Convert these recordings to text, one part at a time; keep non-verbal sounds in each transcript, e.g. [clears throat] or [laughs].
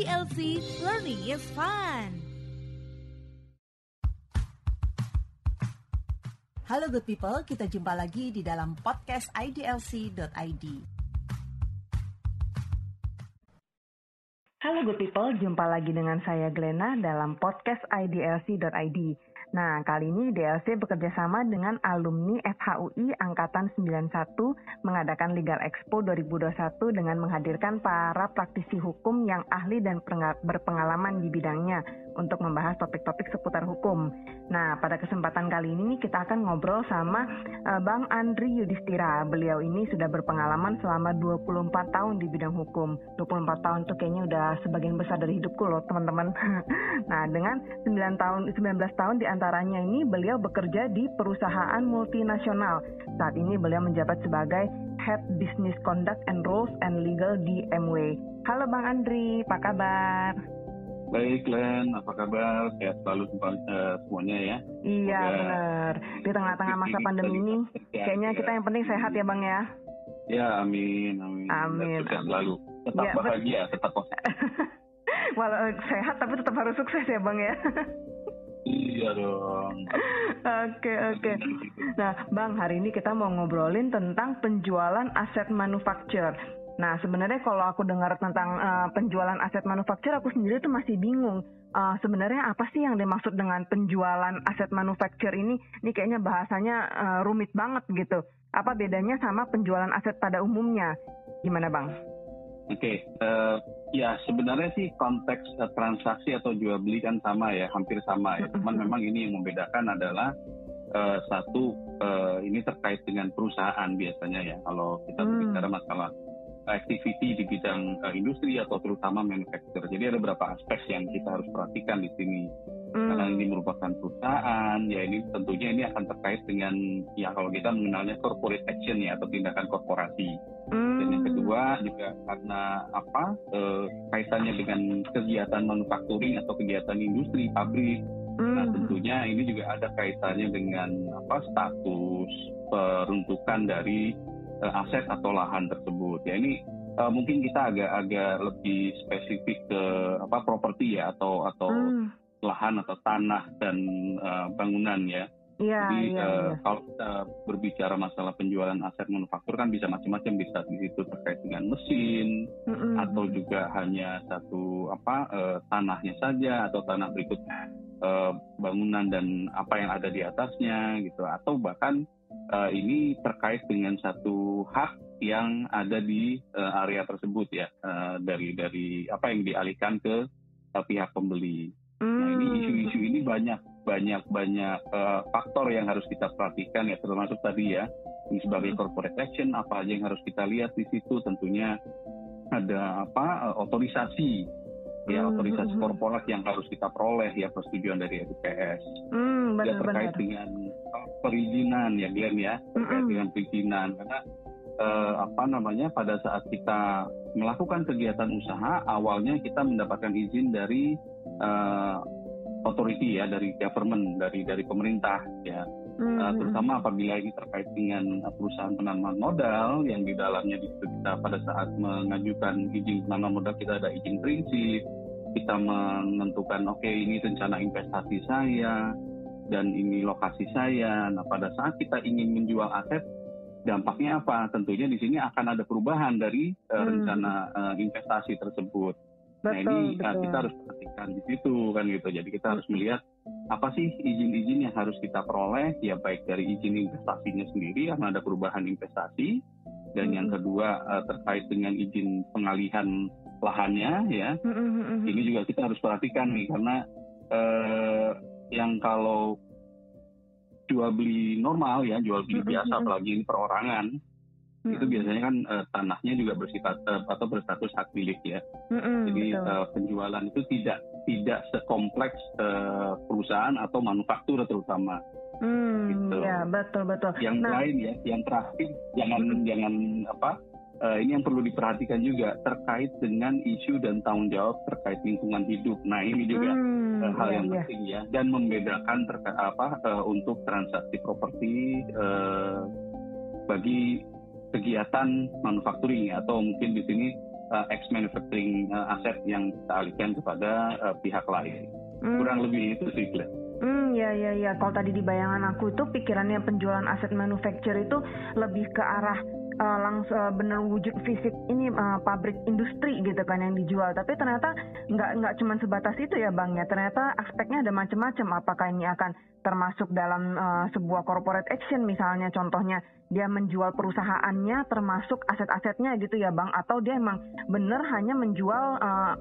IDLC Learning is Fun. Halo good people, kita jumpa lagi di dalam podcast idlc.id. Halo good people, jumpa lagi dengan saya Glena dalam podcast idlc.id. Nah, kali ini DLC bekerja sama dengan alumni FHUI Angkatan 91 mengadakan Legal Expo 2021 dengan menghadirkan para praktisi hukum yang ahli dan berpengalaman di bidangnya untuk membahas topik-topik seputar hukum. Nah, pada kesempatan kali ini kita akan ngobrol sama uh, Bang Andri Yudhistira. Beliau ini sudah berpengalaman selama 24 tahun di bidang hukum. 24 tahun itu kayaknya udah sebagian besar dari hidupku loh, teman-teman. [laughs] nah, dengan 9 tahun 19 tahun di antaranya ini beliau bekerja di perusahaan multinasional. Saat ini beliau menjabat sebagai Head Business Conduct and Rules and Legal di MW. Halo Bang Andri, apa kabar? Baik, Len. Apa kabar? Sehat selalu uh, semuanya ya. Iya, benar. Di tengah-tengah masa pandemi ini, kayaknya kita yang penting sehat ya, Bang ya. Ya, amin, amin. Amin. Sehat selalu. Tetap ya, bahagia, tetap positif. [laughs] Walau sehat tapi tetap harus sukses ya, Bang ya. Iya dong. Oke oke. Nah, Bang, hari ini kita mau ngobrolin tentang penjualan aset manufaktur. Nah, sebenarnya kalau aku dengar tentang uh, penjualan aset manufaktur, aku sendiri tuh masih bingung. Uh, sebenarnya apa sih yang dimaksud dengan penjualan aset manufaktur ini? Ini kayaknya bahasanya uh, rumit banget gitu. Apa bedanya sama penjualan aset pada umumnya? Gimana, Bang? Oke, okay, uh, ya sebenarnya sih konteks uh, transaksi atau jual beli kan sama ya, hampir sama ya. Cuman memang ini yang membedakan adalah uh, satu uh, ini terkait dengan perusahaan biasanya ya. Kalau kita hmm. berbicara masalah activity di bidang uh, industri atau terutama manufacturer. Jadi ada beberapa aspek yang kita harus perhatikan di sini. Hmm. Karena ini merupakan perusahaan, ya ini tentunya ini akan terkait dengan ya kalau kita mengenalnya corporate action ya atau tindakan korporasi. Hmm. Dan yang kedua juga karena apa uh, kaitannya dengan kegiatan manufacturing atau kegiatan industri pabrik. Hmm. Nah tentunya ini juga ada kaitannya dengan apa status peruntukan dari uh, aset atau lahan tersebut. Ya ini uh, mungkin kita agak-agak lebih spesifik ke apa properti ya atau atau hmm. lahan atau tanah dan uh, bangunan ya. Ya, Jadi ya, uh, ya. kalau kita berbicara masalah penjualan aset manufaktur kan bisa macam-macam bisa di situ terkait dengan mesin mm-hmm. atau juga hanya satu apa uh, tanahnya saja atau tanah berikutnya uh, bangunan dan apa yang ada di atasnya gitu atau bahkan uh, ini terkait dengan satu hak yang ada di uh, area tersebut ya uh, dari dari apa yang dialihkan ke uh, pihak pembeli. Hmm. Nah ini hmm. isu-isu ini banyak banyak banyak uh, faktor yang harus kita perhatikan ya termasuk tadi ya ini sebagai hmm. corporate action apa aja yang harus kita lihat di situ tentunya ada apa uh, otorisasi ya hmm, otorisasi hmm, korporat yang harus kita peroleh ya persetujuan dari. Hmm, benar, ya terkait benar. dengan perizinan ya Glenn ya terkait hmm. dengan perizinan karena eh, apa namanya pada saat kita melakukan kegiatan usaha awalnya kita mendapatkan izin dari eh, authority ya dari government dari dari pemerintah ya mm-hmm. uh, terutama apabila ini terkait dengan perusahaan penanaman modal yang di dalamnya di kita pada saat mengajukan izin penanaman modal kita ada izin prinsip kita menentukan oke okay, ini rencana investasi saya dan ini lokasi saya. Nah, pada saat kita ingin menjual aset, dampaknya apa? Tentunya di sini akan ada perubahan dari uh, hmm. rencana uh, investasi tersebut. Betul, nah, ini betul. Uh, kita harus perhatikan di situ kan gitu. Jadi kita harus melihat apa sih izin-izin yang harus kita peroleh, ya baik dari izin investasinya sendiri karena ada perubahan investasi, dan hmm. yang kedua uh, terkait dengan izin pengalihan lahannya ya. Hmm, hmm, hmm, hmm. Ini juga kita harus perhatikan nih karena uh, yang kalau jual beli normal ya jual beli biasa apalagi ini perorangan mm-hmm. itu biasanya kan uh, tanahnya juga bersifat uh, atau berstatus hak milik ya mm-hmm, jadi uh, penjualan itu tidak tidak sekompleks uh, perusahaan atau manufaktur terutama Hmm, gitu. ya betul betul. Yang nah, lain ya, yang terakhir jangan hmm. jangan apa uh, ini yang perlu diperhatikan juga terkait dengan isu dan tanggung jawab terkait lingkungan hidup. Nah ini juga hmm, uh, hal iya, yang iya. penting ya dan membedakan terkait apa uh, untuk transaksi properti uh, bagi kegiatan manufacturing atau mungkin di sini uh, ex manufacturing uh, aset yang kita alihkan kepada uh, pihak lain. Hmm. Kurang lebih itu sih, Glenn. Hmm, ya, ya, ya. Kalau tadi di bayangan aku itu pikirannya penjualan aset manufacture itu lebih ke arah uh, langsung uh, bener wujud fisik ini uh, pabrik industri gitu kan yang dijual. Tapi ternyata nggak nggak cuma sebatas itu ya bang ya. Ternyata aspeknya ada macam-macam apakah ini akan termasuk dalam uh, sebuah corporate action misalnya? Contohnya dia menjual perusahaannya termasuk aset-asetnya gitu ya bang. Atau dia emang bener hanya menjual uh,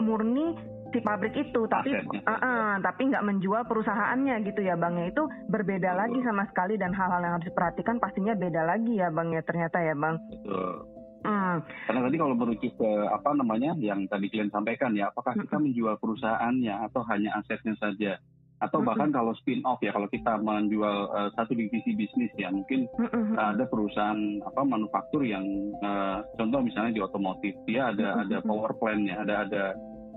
murni si pabrik itu tapi uh, uh, tapi nggak menjual perusahaannya gitu ya bang ya itu berbeda Betul. lagi sama sekali dan hal-hal yang harus diperhatikan pastinya beda lagi ya bang ya ternyata ya bang Betul. Hmm. Karena tadi kalau merujuk ke apa namanya yang tadi kalian sampaikan ya, apakah kita menjual perusahaannya atau hanya asetnya saja? Atau bahkan kalau spin off ya, kalau kita menjual uh, satu divisi bisnis ya, mungkin uh, ada perusahaan apa manufaktur yang uh, contoh misalnya di otomotif, dia ada ada power plant-nya, ada ada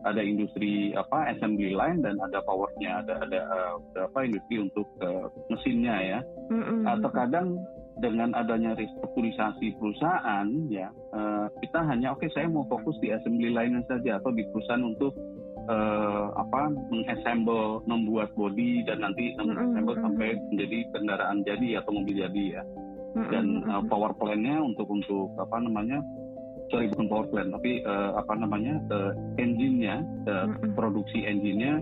ada industri apa assembly line dan ada powernya ada ada uh, apa industri untuk uh, mesinnya ya mm-hmm. uh, terkadang dengan adanya restrukturisasi perusahaan ya uh, kita hanya oke okay, saya mau fokus di assembly line saja atau di perusahaan untuk uh, apa mengassemble membuat body dan nanti mengassemble mm-hmm. sampai menjadi kendaraan jadi atau mobil jadi ya dan uh, power plant-nya untuk untuk apa namanya sorry bukan power plant tapi uh, apa namanya uh, engine-nya uh, mm-hmm. produksi engine-nya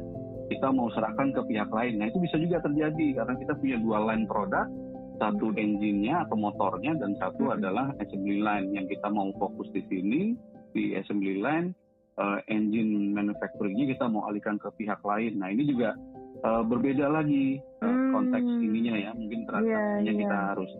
kita mau serahkan ke pihak lain. Nah itu bisa juga terjadi karena kita punya dua line produk, satu engine-nya atau motornya dan satu mm-hmm. adalah assembly line yang kita mau fokus di sini di assembly line uh, engine manufacturingnya kita mau alihkan ke pihak lain. Nah ini juga uh, berbeda lagi uh, konteks ininya ya mungkin transaksinya yeah, yeah. kita harus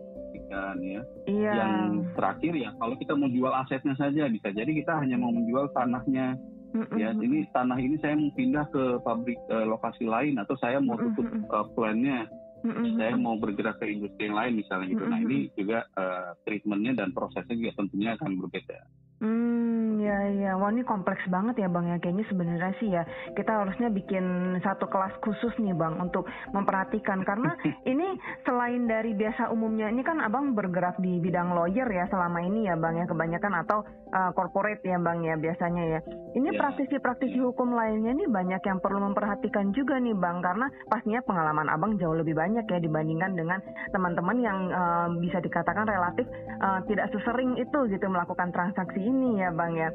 kan ya. Iya. Yang terakhir ya kalau kita mau jual asetnya saja bisa jadi kita hanya mau menjual tanahnya. Mm-mm. Ya, ini tanah ini saya mau pindah ke pabrik uh, lokasi lain atau saya mau tutup uh, plannya. Mm-mm. Saya mau bergerak ke industri yang lain misalnya gitu. Mm-mm. Nah, ini juga uh, treatmentnya dan prosesnya juga tentunya akan berbeda. Hmm, ya ya. Wah ini kompleks banget ya Bang ya. Kayaknya sebenarnya sih ya kita harusnya bikin satu kelas khusus nih Bang untuk memperhatikan karena [laughs] ini selain dari biasa umumnya ini kan Abang bergerak di bidang lawyer ya selama ini ya Bang ya kebanyakan atau uh, corporate ya Bang ya biasanya ya. Ini yeah. praktisi-praktisi hukum lainnya nih banyak yang perlu memperhatikan juga nih Bang karena pastinya pengalaman Abang jauh lebih banyak ya dibandingkan dengan teman-teman yang uh, bisa dikatakan relatif uh, tidak sesering itu gitu melakukan transaksi ini ya Bang ya.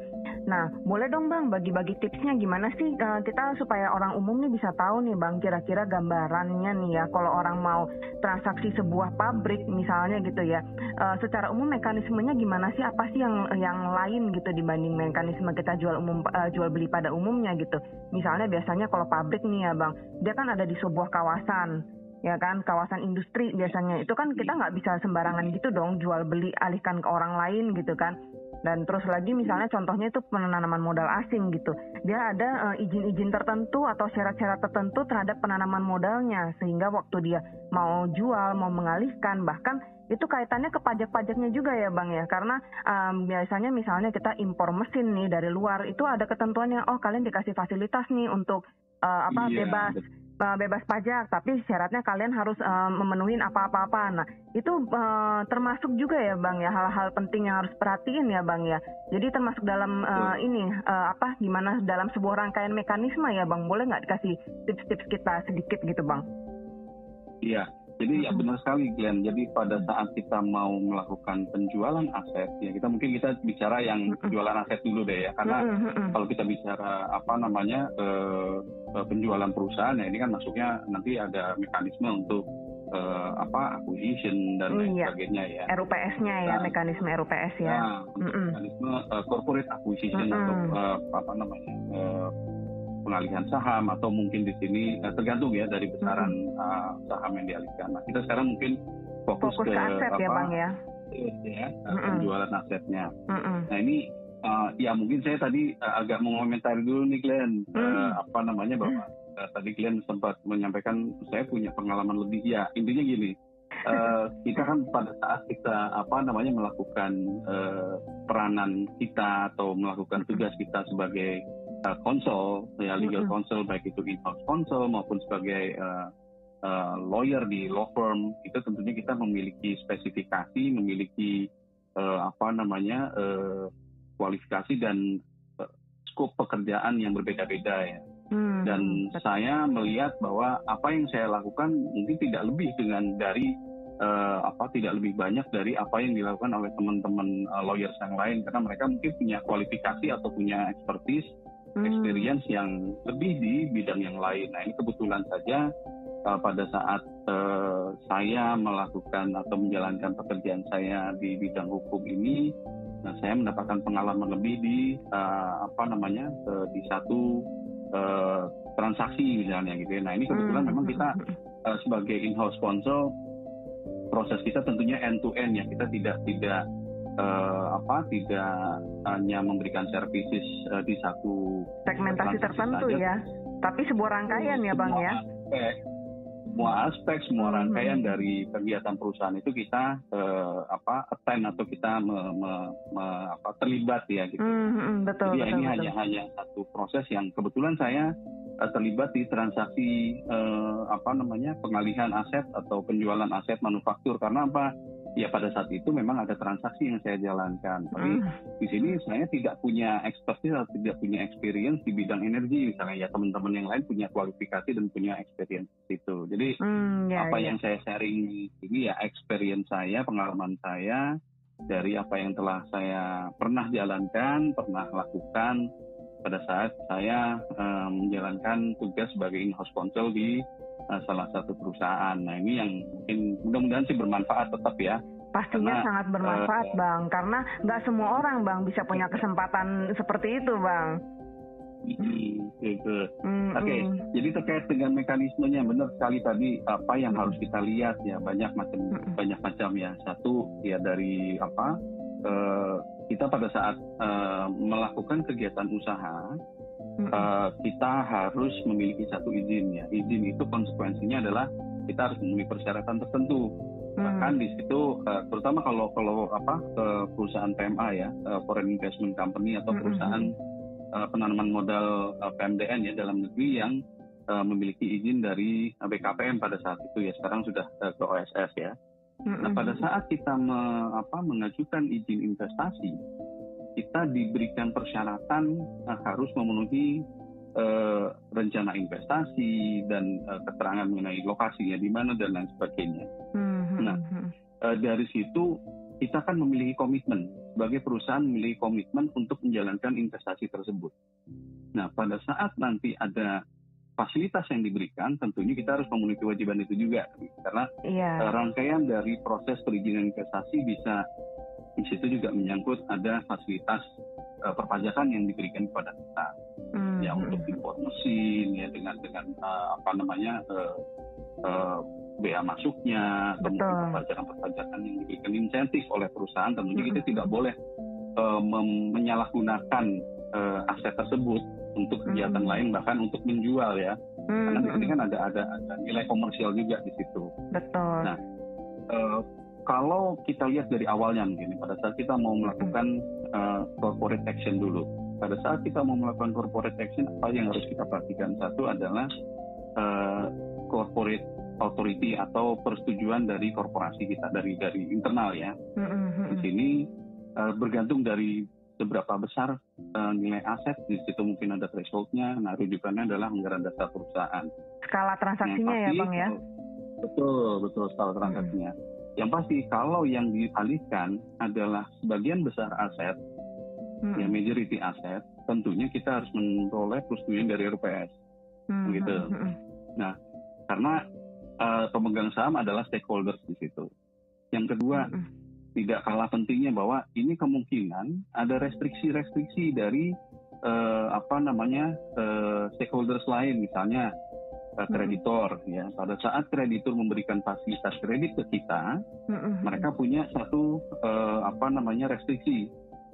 Nah, boleh dong Bang bagi-bagi tipsnya gimana sih uh, kita supaya orang umum nih bisa tahu nih Bang kira-kira gambarannya nih ya kalau orang mau transaksi sebuah pabrik misalnya gitu ya. Uh, secara umum mekanismenya gimana sih? Apa sih yang yang lain gitu dibanding mekanisme kita jual umum uh, jual beli pada umumnya gitu. Misalnya biasanya kalau pabrik nih ya Bang, dia kan ada di sebuah kawasan ya kan kawasan industri biasanya itu kan kita nggak bisa sembarangan gitu dong jual beli alihkan ke orang lain gitu kan dan terus lagi misalnya contohnya itu penanaman modal asing gitu. Dia ada uh, izin-izin tertentu atau syarat-syarat tertentu terhadap penanaman modalnya. Sehingga waktu dia mau jual, mau mengalihkan bahkan itu kaitannya ke pajak-pajaknya juga ya bang ya. Karena um, biasanya misalnya kita impor mesin nih dari luar itu ada ketentuannya oh kalian dikasih fasilitas nih untuk uh, apa iya, bebas uh, bebas pajak, tapi syaratnya kalian harus uh, memenuhi apa-apa-apa. Nah, itu uh, termasuk juga ya, Bang ya, hal-hal penting yang harus perhatiin ya, Bang ya. Jadi termasuk dalam uh, ini uh, apa gimana dalam sebuah rangkaian mekanisme ya, Bang. Boleh nggak dikasih tips-tips kita sedikit gitu, Bang? Iya. Jadi ya benar sekali Glenn. Jadi pada saat kita mau melakukan penjualan aset, ya kita mungkin kita bicara yang penjualan aset dulu deh ya, karena kalau kita bicara apa namanya eh, eh, penjualan perusahaan ya ini kan masuknya nanti ada mekanisme untuk eh, apa acquisition dan lain iya. sebagainya ya. RUPS-nya ya, nah, mekanisme RUPS ya. Nah, mekanisme uh, corporate acquisition atau uh, apa namanya uh, pengalihan saham atau mungkin di sini uh, tergantung ya dari besaran uh, saham yang dialihkan. Nah kita sekarang mungkin fokus, fokus ke, ke aset ya, apa, ya bang ya, ya mm penjualan asetnya. Mm-mm. Nah ini uh, ya mungkin saya tadi uh, agak mengomentari dulu nih Glenn mm. uh, apa namanya bahwa uh, tadi Glenn sempat menyampaikan saya punya pengalaman lebih ya intinya gini. Uh, [laughs] kita kan pada saat kita apa namanya melakukan uh, peranan kita atau melakukan tugas kita sebagai uh, ya legal mm-hmm. counsel baik itu in-house counsel maupun sebagai uh, uh, lawyer di law firm itu tentunya kita memiliki spesifikasi memiliki uh, apa namanya uh, kualifikasi dan uh, skop pekerjaan yang berbeda-beda ya. Hmm. Dan saya melihat bahwa apa yang saya lakukan mungkin tidak lebih dengan dari uh, apa tidak lebih banyak dari apa yang dilakukan oleh teman-teman uh, lawyers yang lain karena mereka mungkin punya kualifikasi atau punya expertise. Experience yang lebih di bidang yang lain. Nah ini kebetulan saja uh, pada saat uh, saya melakukan atau menjalankan pekerjaan saya di bidang hukum ini, nah saya mendapatkan pengalaman lebih di uh, apa namanya uh, di satu uh, transaksi misalnya gitu ya. Nah ini kebetulan hmm. memang kita uh, sebagai in-house sponsor proses kita tentunya end to end ya. Kita tidak tidak uh, apa tidak hanya memberikan services uh, di satu segmentasi tertentu saja. ya. Tapi sebuah rangkaian ya bang ya. Aspek, semua aspek, semua hmm. rangkaian dari kegiatan perusahaan itu kita uh, apa attend atau kita me, me, me, apa, terlibat ya gitu. Hmm, hmm betul. Jadi betul, ini betul. hanya hanya satu proses yang kebetulan saya terlibat di transaksi uh, apa namanya pengalihan aset atau penjualan aset manufaktur karena apa? Ya pada saat itu memang ada transaksi yang saya jalankan. Tapi mm. di sini saya tidak punya expertise atau tidak punya experience di bidang energi misalnya ya teman-teman yang lain punya kualifikasi dan punya experience itu. Jadi mm, yeah, apa yeah. yang saya sharing ini ya experience saya, pengalaman saya dari apa yang telah saya pernah jalankan, pernah lakukan pada saat saya um, menjalankan tugas sebagai in-house counsel di uh, salah satu perusahaan. Nah ini yang mungkin mudah-mudahan sih bermanfaat tetap ya. Pastinya karena, sangat bermanfaat uh, bang, karena nggak semua orang bang bisa punya kesempatan seperti itu bang. Mm, Oke, okay. mm. jadi terkait dengan mekanismenya benar sekali tadi apa yang harus kita lihat ya banyak macam mm. banyak macam ya. Satu ya dari apa uh, kita pada saat uh, melakukan kegiatan usaha uh, kita harus memiliki satu izin ya. Izin itu konsekuensinya adalah kita harus memenuhi persyaratan tertentu. Hmm. Bahkan di situ, uh, terutama kalau kalau apa ke perusahaan PMA ya, uh, foreign investment company atau perusahaan uh, penanaman modal uh, PMDN ya dalam negeri yang uh, memiliki izin dari BKPM pada saat itu ya. Sekarang sudah uh, ke OSS ya. Nah pada saat kita me, apa, mengajukan izin investasi kita diberikan persyaratan uh, harus memenuhi uh, rencana investasi dan uh, keterangan mengenai lokasinya di mana dan lain sebagainya. Mm-hmm. Nah, uh, dari situ kita akan memiliki komitmen sebagai perusahaan memiliki komitmen untuk menjalankan investasi tersebut. Nah, pada saat nanti ada fasilitas yang diberikan, tentunya kita harus memenuhi kewajiban itu juga, karena yeah. rangkaian dari proses perizinan investasi bisa di situ juga menyangkut ada fasilitas uh, perpajakan yang diberikan kepada kita hmm. ya untuk import mesin ya dengan dengan uh, apa namanya uh, uh, bea masuknya kemudian perpajakan-perpajakan yang diberikan insentif oleh perusahaan tentunya hmm. kita tidak boleh uh, menyalahgunakan uh, aset tersebut untuk kegiatan hmm. lain bahkan untuk menjual ya hmm. karena di sini kan ada ada ada nilai komersial juga di situ betul nah uh, kalau kita lihat dari awalnya mungkin pada saat kita mau melakukan uh, corporate action dulu pada saat kita mau melakukan corporate action apa yang harus kita perhatikan? Satu adalah uh, corporate authority atau persetujuan dari korporasi kita dari dari internal ya. Di sini uh, bergantung dari seberapa besar uh, nilai aset di situ mungkin ada thresholdnya nah rujukannya adalah anggaran dasar perusahaan. Skala transaksinya ya bang ya? betul betul skala transaksinya. hmm yang pasti kalau yang dialihkan adalah sebagian besar aset, hmm. ya majority aset, tentunya kita harus memperoleh persetujuan dari RPS, hmm. gitu. Hmm, hmm. Nah, karena uh, pemegang saham adalah stakeholders di situ. Yang kedua, hmm. tidak kalah pentingnya bahwa ini kemungkinan ada restriksi-restriksi dari uh, apa namanya uh, stakeholders lain, misalnya kreditor ya. Pada saat kreditur memberikan fasilitas kredit ke kita mereka punya satu uh, apa namanya restriksi.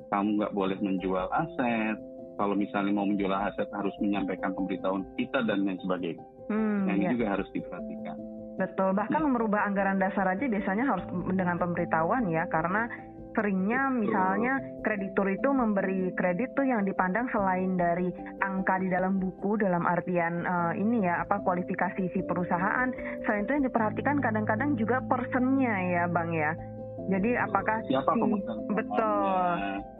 Kamu nggak boleh menjual aset. Kalau misalnya mau menjual aset harus menyampaikan pemberitahuan kita dan lain sebagainya. Mm, nah, ini yeah. juga harus diperhatikan. Betul. Bahkan ya. merubah anggaran dasar aja biasanya harus dengan pemberitahuan ya. Karena seringnya misalnya kreditur itu memberi kredit tuh yang dipandang selain dari angka di dalam buku dalam artian uh, ini ya apa kualifikasi si perusahaan selain itu yang diperhatikan kadang-kadang juga personnya ya bang ya Jadi apakah siapa si pemegang betul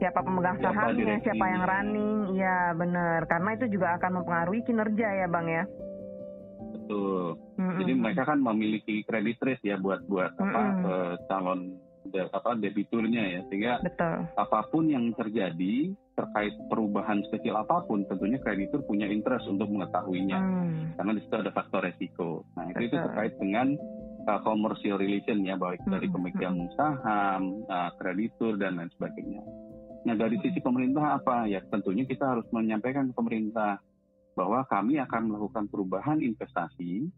siapa pemegang siapa sahamnya, siapa, direksinya. yang running, iya benar. Karena itu juga akan mempengaruhi kinerja ya bang ya. betul. Mm-mm. Jadi mereka kan memiliki credit risk ya buat buat apa Mm-mm. eh, calon apa debiturnya ya sehingga betul. apa pun yang terjadi terkait perubahan sekecil apa pun tentunya kreditur punya interest untuk mengetahuinya Hmm. karena di situ ada faktor resiko. Nah itu itu terkait dengan uh, commercial relation ya baik dari Mm-mm, pemegang saham, uh, kreditur dan lain sebagainya. Nah dari sisi pemerintah apa ya tentunya kita harus menyampaikan ke pemerintah bahwa kami akan melakukan perubahan investasi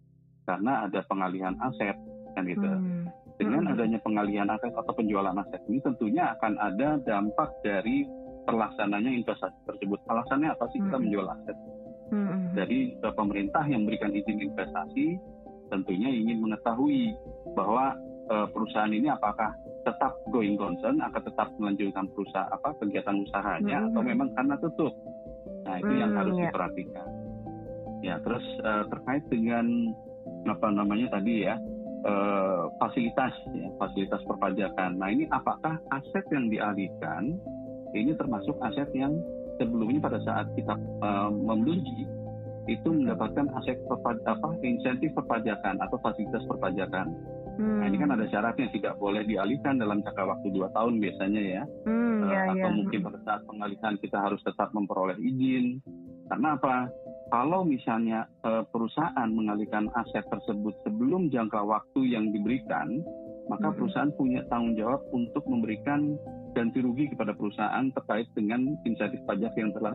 karena ada pengalihan aset kan gitu. Hmm. Dengan adanya pengalihan aset atau penjualan aset ini tentunya akan ada dampak dari terlaksananya investasi tersebut. Alasannya apa sih kita menjual aset? Hmm. Dari eh, pemerintah yang memberikan izin investasi tentunya ingin mengetahui bahwa eh, perusahaan ini apakah tetap going concern akan tetap melanjutkan perusahaan apa kegiatan usahanya Mm-mm. atau memang karena tutup. Nah, itu yang Hmm, harus iya. diperhatikan. Ya, terus eh, terkait dengan apa namanya tadi ya eh, fasilitas ya, fasilitas perpajakan. Nah, ini apakah aset yang dialihkan ini termasuk aset yang sebelumnya pada saat kita eh, membeli itu mendapatkan aset perpa- apa insentif perpajakan atau fasilitas perpajakan. Hmm. Nah, ini kan ada syaratnya tidak boleh dialihkan dalam jangka waktu dua tahun biasanya ya. Hmm, Eh, ya, atau ya. mungkin pada saat pengalihan kita harus tetap memperoleh izin. Karena apa? Kalau misalnya eh, perusahaan mengalihkan aset tersebut sebelum jangka waktu yang diberikan, maka Mhm. perusahaan punya tanggung jawab untuk memberikan ganti rugi kepada perusahaan terkait dengan insentif pajak yang telah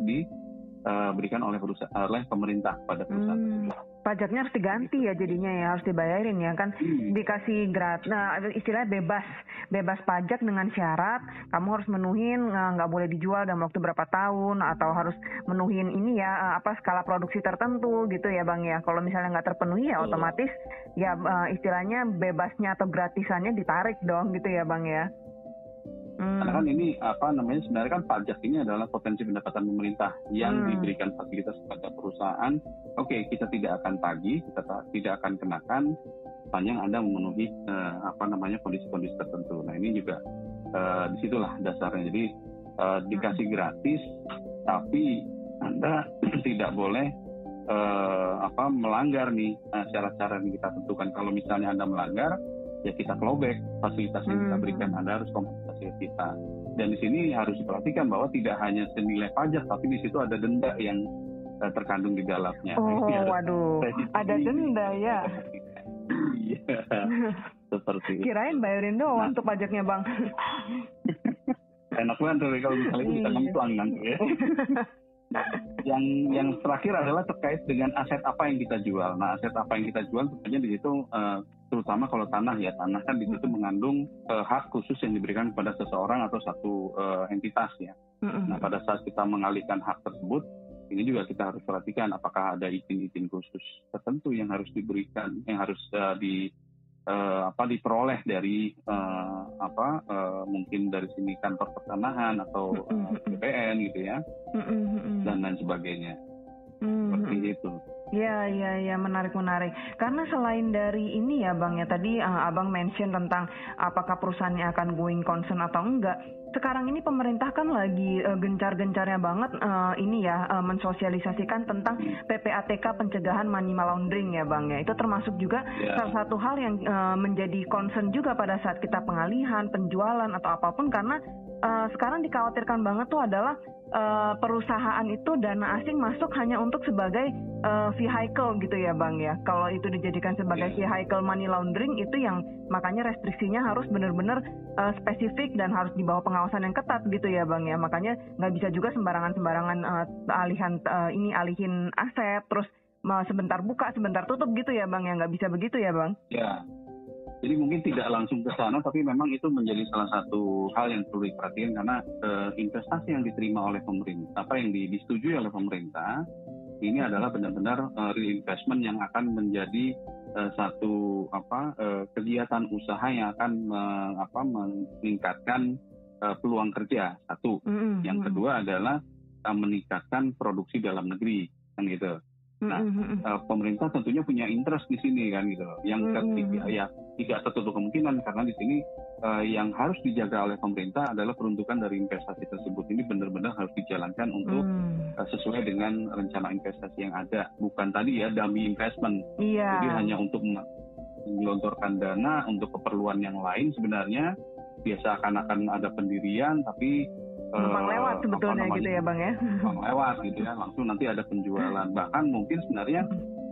diberikan oleh perusahaan oleh pemerintah pada perusahaan. Hmm. Pajaknya harus diganti ya jadinya ya harus dibayarin ya kan Hmm. dikasih gratis nah istilahnya bebas bebas pajak dengan syarat kamu harus menuhin eh, nggak boleh dijual dalam waktu berapa tahun atau harus menuhin ini ya eh, apa skala produksi tertentu gitu ya bang ya kalau misalnya nggak terpenuhi ya otomatis ya eh, istilahnya bebasnya atau gratisannya ditarik dong gitu ya bang ya Hmm. Karena kan ini apa namanya sebenarnya kan pajak ini adalah potensi pendapatan pemerintah yang Hmm. diberikan fasilitas kepada perusahaan. Oke, kita tidak akan tagih, kita ta- tidak akan kenakan sepanjang Anda memenuhi eh, apa namanya kondisi-kondisi tertentu. Nah, ini juga eh, di situlah dasarnya. Jadi eh, dikasih gratis tapi Anda [clears throat] tidak boleh eh, apa melanggar nih syarat-syarat yang kita tentukan. Kalau misalnya Anda melanggar, ya kita clawback fasilitas yang kita Hmm. berikan Anda harus kompensasi kita. Dan di sini harus diperhatikan bahwa tidak hanya senilai pajak, tapi di situ ada denda yang eh, terkandung di dalamnya. Nah, oh waduh kita ada denda ya Iya, seperti itu. kirain bayarin doang Nah. tuh pajaknya bang Enak banget tuh kalau misalnya bisa Iya. ngemplang nanti ya. yang yang terakhir adalah terkait dengan aset apa yang kita jual. Nah, aset apa yang kita jual tentunya di situ eh, terutama kalau tanah ya, tanah kan di situ mengandung eh, hak khusus yang diberikan kepada seseorang atau satu eh, entitas ya. Mm-mm. Nah, pada saat kita mengalihkan hak tersebut, ini juga kita harus perhatikan apakah ada izin-izin khusus tertentu yang harus diberikan, yang harus eh, di eh, apa diperoleh dari eh, apa eh, mungkin dari sini kantor pertanahan atau Mm-mm. BPN gitu ya mm-mm. dan lain sebagainya Mm-mm. seperti itu. Ya, ya, ya, menarik, menarik. Karena selain dari ini ya, Bang ya, tadi uh, Abang mention tentang apakah perusahaannya akan going concern atau enggak. Sekarang ini pemerintah kan lagi uh, gencar-gencarnya banget uh, ini ya uh, mensosialisasikan tentang PPATK pencegahan money laundering ya, Bang ya. Itu termasuk juga Ya. salah satu hal yang uh, menjadi concern juga pada saat kita pengalihan, penjualan atau apa pun karena uh, sekarang dikhawatirkan banget tuh adalah uh, perusahaan itu dana asing masuk hanya untuk sebagai uh, vehicle gitu ya bang ya. Kalau itu dijadikan sebagai Iya. vehicle money laundering itu yang makanya restriksinya harus benar-benar uh, spesifik dan harus di bawah pengawasan yang ketat gitu ya bang ya. Makanya nggak bisa juga sembarangan-sembarangan uh, alihan uh, ini alihin aset terus uh, sebentar buka sebentar tutup gitu ya bang ya nggak bisa begitu ya bang. Ya. Jadi mungkin tidak langsung ke sana, tapi memang itu menjadi salah satu hal yang perlu diperhatikan karena eh, investasi yang diterima oleh pemerintah, apa yang di- disetujui oleh pemerintah, ini adalah benar-benar eh, reinvestment yang akan menjadi eh, satu apa eh, kegiatan usaha yang akan me- apa, meningkatkan eh, peluang kerja satu. Mm-mm, Yang mm-mm. kedua adalah eh, meningkatkan produksi dalam negeri, kan gitu. Nah, uh, pemerintah tentunya punya interest di sini kan gitu loh. Yang ketiga ya tidak tertutup kemungkinan karena di sini uh, yang harus dijaga oleh pemerintah adalah peruntukan dari investasi tersebut ini benar-benar harus dijalankan untuk mm. uh, sesuai dengan rencana investasi yang ada. Bukan tadi ya dummy investment. Iya. Jadi hanya untuk menggelontorkan dana untuk keperluan yang lain sebenarnya biasa akan akan ada pendirian tapi Numpang lewat sebetulnya gitu ya bang ya. Numpang lewat gitu ya, langsung nanti ada penjualan. Bahkan mungkin sebenarnya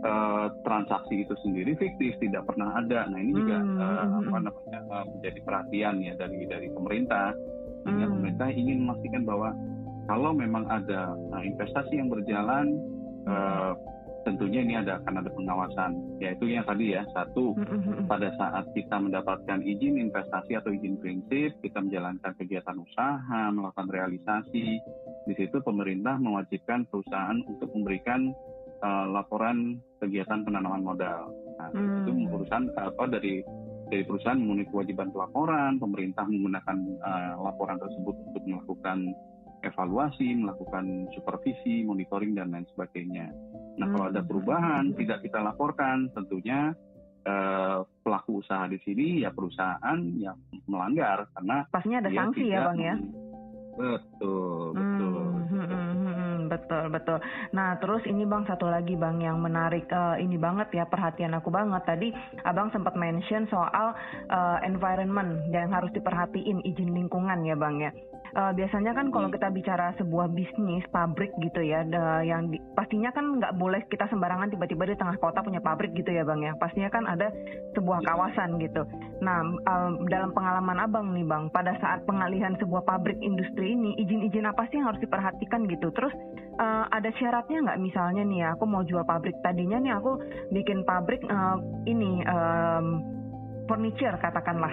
uh, transaksi itu sendiri fiktif, tidak pernah ada. Nah ini juga hmm. uh, apa namanya uh, menjadi perhatian ya dari dari pemerintah. Sehingga hmm. pemerintah ingin memastikan bahwa kalau memang ada uh, investasi yang berjalan uh, tentunya ini ada akan ada pengawasan. Yaitu yang tadi ya satu pada saat kita mendapatkan izin investasi atau izin prinsip kita menjalankan kegiatan usaha melakukan realisasi di situ pemerintah mewajibkan perusahaan untuk memberikan uh, laporan kegiatan penanaman modal. Nah, mm. itu perusahaan atau dari dari perusahaan memenuhi kewajiban pelaporan pemerintah menggunakan uh, laporan tersebut untuk melakukan evaluasi, melakukan supervisi, monitoring dan lain sebagainya. Nah, hmm. kalau ada hmm. perubahan tidak kita laporkan, tentunya eh, pelaku usaha di sini ya perusahaan yang melanggar karena pastinya ada sanksi ya, bang ya. Betul, betul. Hmm, hmm, hmm, hmm, betul, betul. Nah, terus ini Bang satu lagi Bang yang menarik uh, ini banget ya perhatian aku banget tadi Abang sempat mention soal uh, environment yang harus diperhatiin izin lingkungan ya Bang ya uh, biasanya kan kalau kita bicara sebuah bisnis pabrik gitu ya, the, yang di, pastinya kan nggak boleh kita sembarangan tiba-tiba di tengah kota punya pabrik gitu ya bang ya. Pastinya kan ada sebuah iya. kawasan gitu. Nah um, dalam pengalaman abang nih bang, pada saat pengalihan sebuah pabrik industri ini, izin-izin apa sih yang harus diperhatikan gitu? Terus uh, ada syaratnya nggak misalnya nih ya, aku mau jual pabrik tadinya nih aku bikin pabrik uh, ini um, furniture katakanlah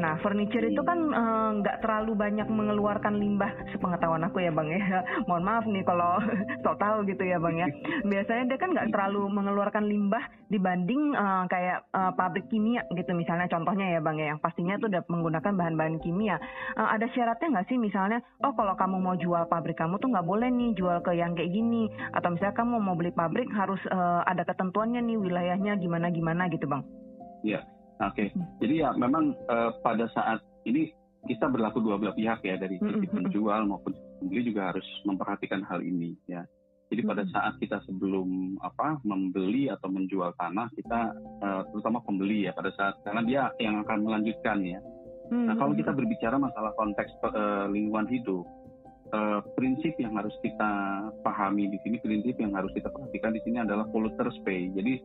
Nah, furniture itu kan eh, nggak uh, terlalu banyak mengeluarkan limbah sepengetahuan aku ya bang ya. [laughs] Mohon maaf nih kalau [laughs] tahu gitu ya bang ya. Biasanya dia kan nggak terlalu mengeluarkan limbah dibanding uh, kayak uh, pabrik kimia gitu misalnya contohnya ya bang ya. Yang pastinya itu udah menggunakan bahan-bahan kimia. Ada syaratnya nggak sih misalnya, oh kalau kamu mau jual pabrik kamu tuh nggak boleh nih jual ke yang kayak gini. Atau misalnya kamu mau beli pabrik harus ada ketentuannya nih wilayahnya gimana gimana gitu bang. Iya. Oke, okay. jadi ya memang uh, pada saat ini kita berlaku dua belah pihak ya dari sisi penjual maupun pembeli juga harus memperhatikan hal ini ya. Jadi pada saat kita sebelum apa membeli atau menjual tanah kita uh, terutama pembeli ya pada saat karena dia yang akan melanjutkan ya. Nah kalau kita berbicara masalah konteks uh, lingkungan hidup, uh, prinsip yang harus kita pahami di sini, prinsip yang harus kita perhatikan di sini adalah polluters pay. Jadi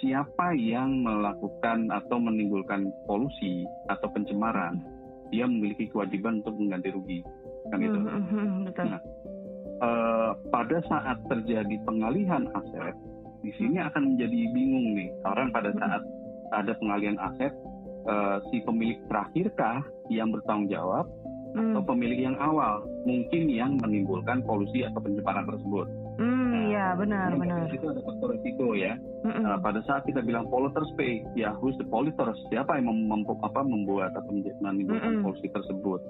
siapa yang melakukan atau menimbulkan polusi atau pencemaran, dia memiliki kewajiban untuk mengganti rugi, kan itu. Mm -hmm, betul. Nah, uh, pada saat terjadi pengalihan aset, di sini akan menjadi bingung nih orang pada saat ada pengalihan aset, uh, si pemilik terakhirkah yang bertanggung jawab hmm. atau pemilik yang awal mungkin yang menimbulkan polusi atau pencemaran tersebut. Hmm, nah, iya benar benar. Itu ada faktor risiko ya. Mm Nah, pada saat kita bilang polluters pay, ya who's the polluters? Siapa yang mem mem apa, membuat atau menimbulkan mm polusi tersebut?